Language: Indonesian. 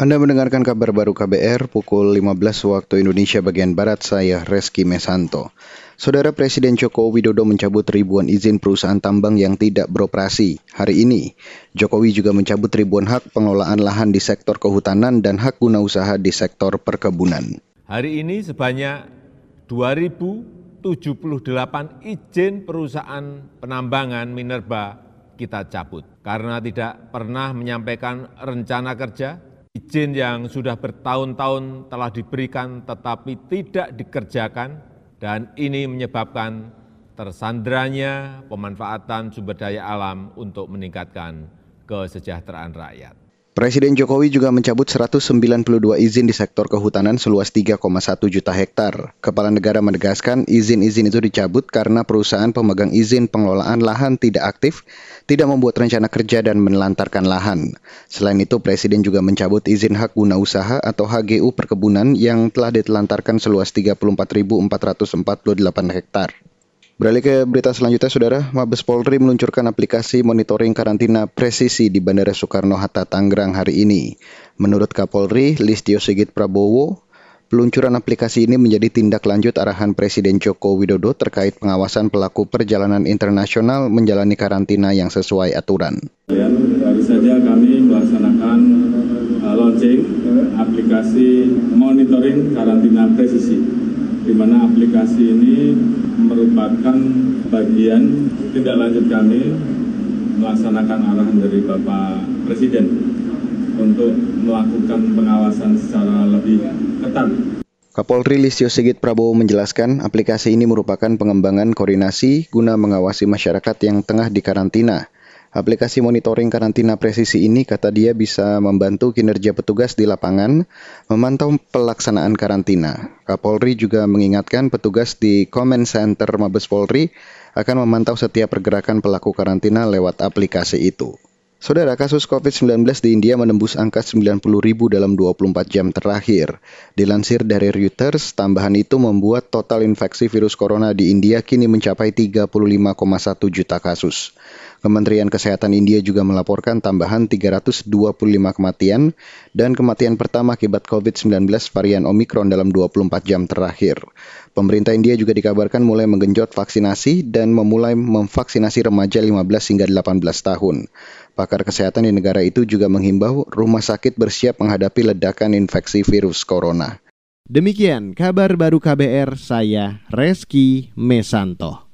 Anda mendengarkan kabar baru KBR pukul 15 waktu Indonesia bagian Barat, saya Reski Mesanto. Saudara Presiden Joko Widodo mencabut ribuan izin perusahaan tambang yang tidak beroperasi. Hari ini, Jokowi juga mencabut ribuan hak pengelolaan lahan di sektor kehutanan dan hak guna usaha di sektor perkebunan. Hari ini sebanyak 2.078 izin perusahaan penambangan minerba kita cabut karena tidak pernah menyampaikan rencana kerja, izin yang sudah bertahun-tahun telah diberikan tetapi tidak dikerjakan dan ini menyebabkan tersandranya pemanfaatan sumber daya alam untuk meningkatkan kesejahteraan rakyat. Presiden Jokowi juga mencabut 192 izin di sektor kehutanan seluas 3,1 juta hektar. Kepala negara menegaskan izin-izin itu dicabut karena perusahaan pemegang izin pengelolaan lahan tidak aktif, tidak membuat rencana kerja dan menelantarkan lahan. Selain itu, Presiden juga mencabut izin hak guna usaha atau HGU perkebunan yang telah ditelantarkan seluas 34.448 hektar. Beralih ke berita selanjutnya, Saudara. Mabes Polri meluncurkan aplikasi monitoring karantina presisi di Bandara Soekarno-Hatta, Tangerang hari ini. Menurut Kapolri, Listio Sigit Prabowo, peluncuran aplikasi ini menjadi tindak lanjut arahan Presiden Joko Widodo terkait pengawasan pelaku perjalanan internasional menjalani karantina yang sesuai aturan. Baru saja kami melaksanakan uh, launching aplikasi monitoring karantina presisi di mana aplikasi ini merupakan bagian tindak lanjut kami melaksanakan arahan dari Bapak Presiden untuk melakukan pengawasan secara lebih ketat. Kapolri Listio Sigit Prabowo menjelaskan aplikasi ini merupakan pengembangan koordinasi guna mengawasi masyarakat yang tengah dikarantina Aplikasi monitoring karantina presisi ini kata dia bisa membantu kinerja petugas di lapangan memantau pelaksanaan karantina. Kapolri juga mengingatkan petugas di Command Center Mabes Polri akan memantau setiap pergerakan pelaku karantina lewat aplikasi itu. Saudara, kasus COVID-19 di India menembus angka 90 ribu dalam 24 jam terakhir. Dilansir dari Reuters, tambahan itu membuat total infeksi virus corona di India kini mencapai 35,1 juta kasus. Kementerian Kesehatan India juga melaporkan tambahan 325 kematian dan kematian pertama akibat COVID-19 varian Omicron dalam 24 jam terakhir. Pemerintah India juga dikabarkan mulai menggenjot vaksinasi dan memulai memvaksinasi remaja 15 hingga 18 tahun. Pakar kesehatan di negara itu juga menghimbau rumah sakit bersiap menghadapi ledakan infeksi virus corona. Demikian kabar baru KBR saya Reski Mesanto.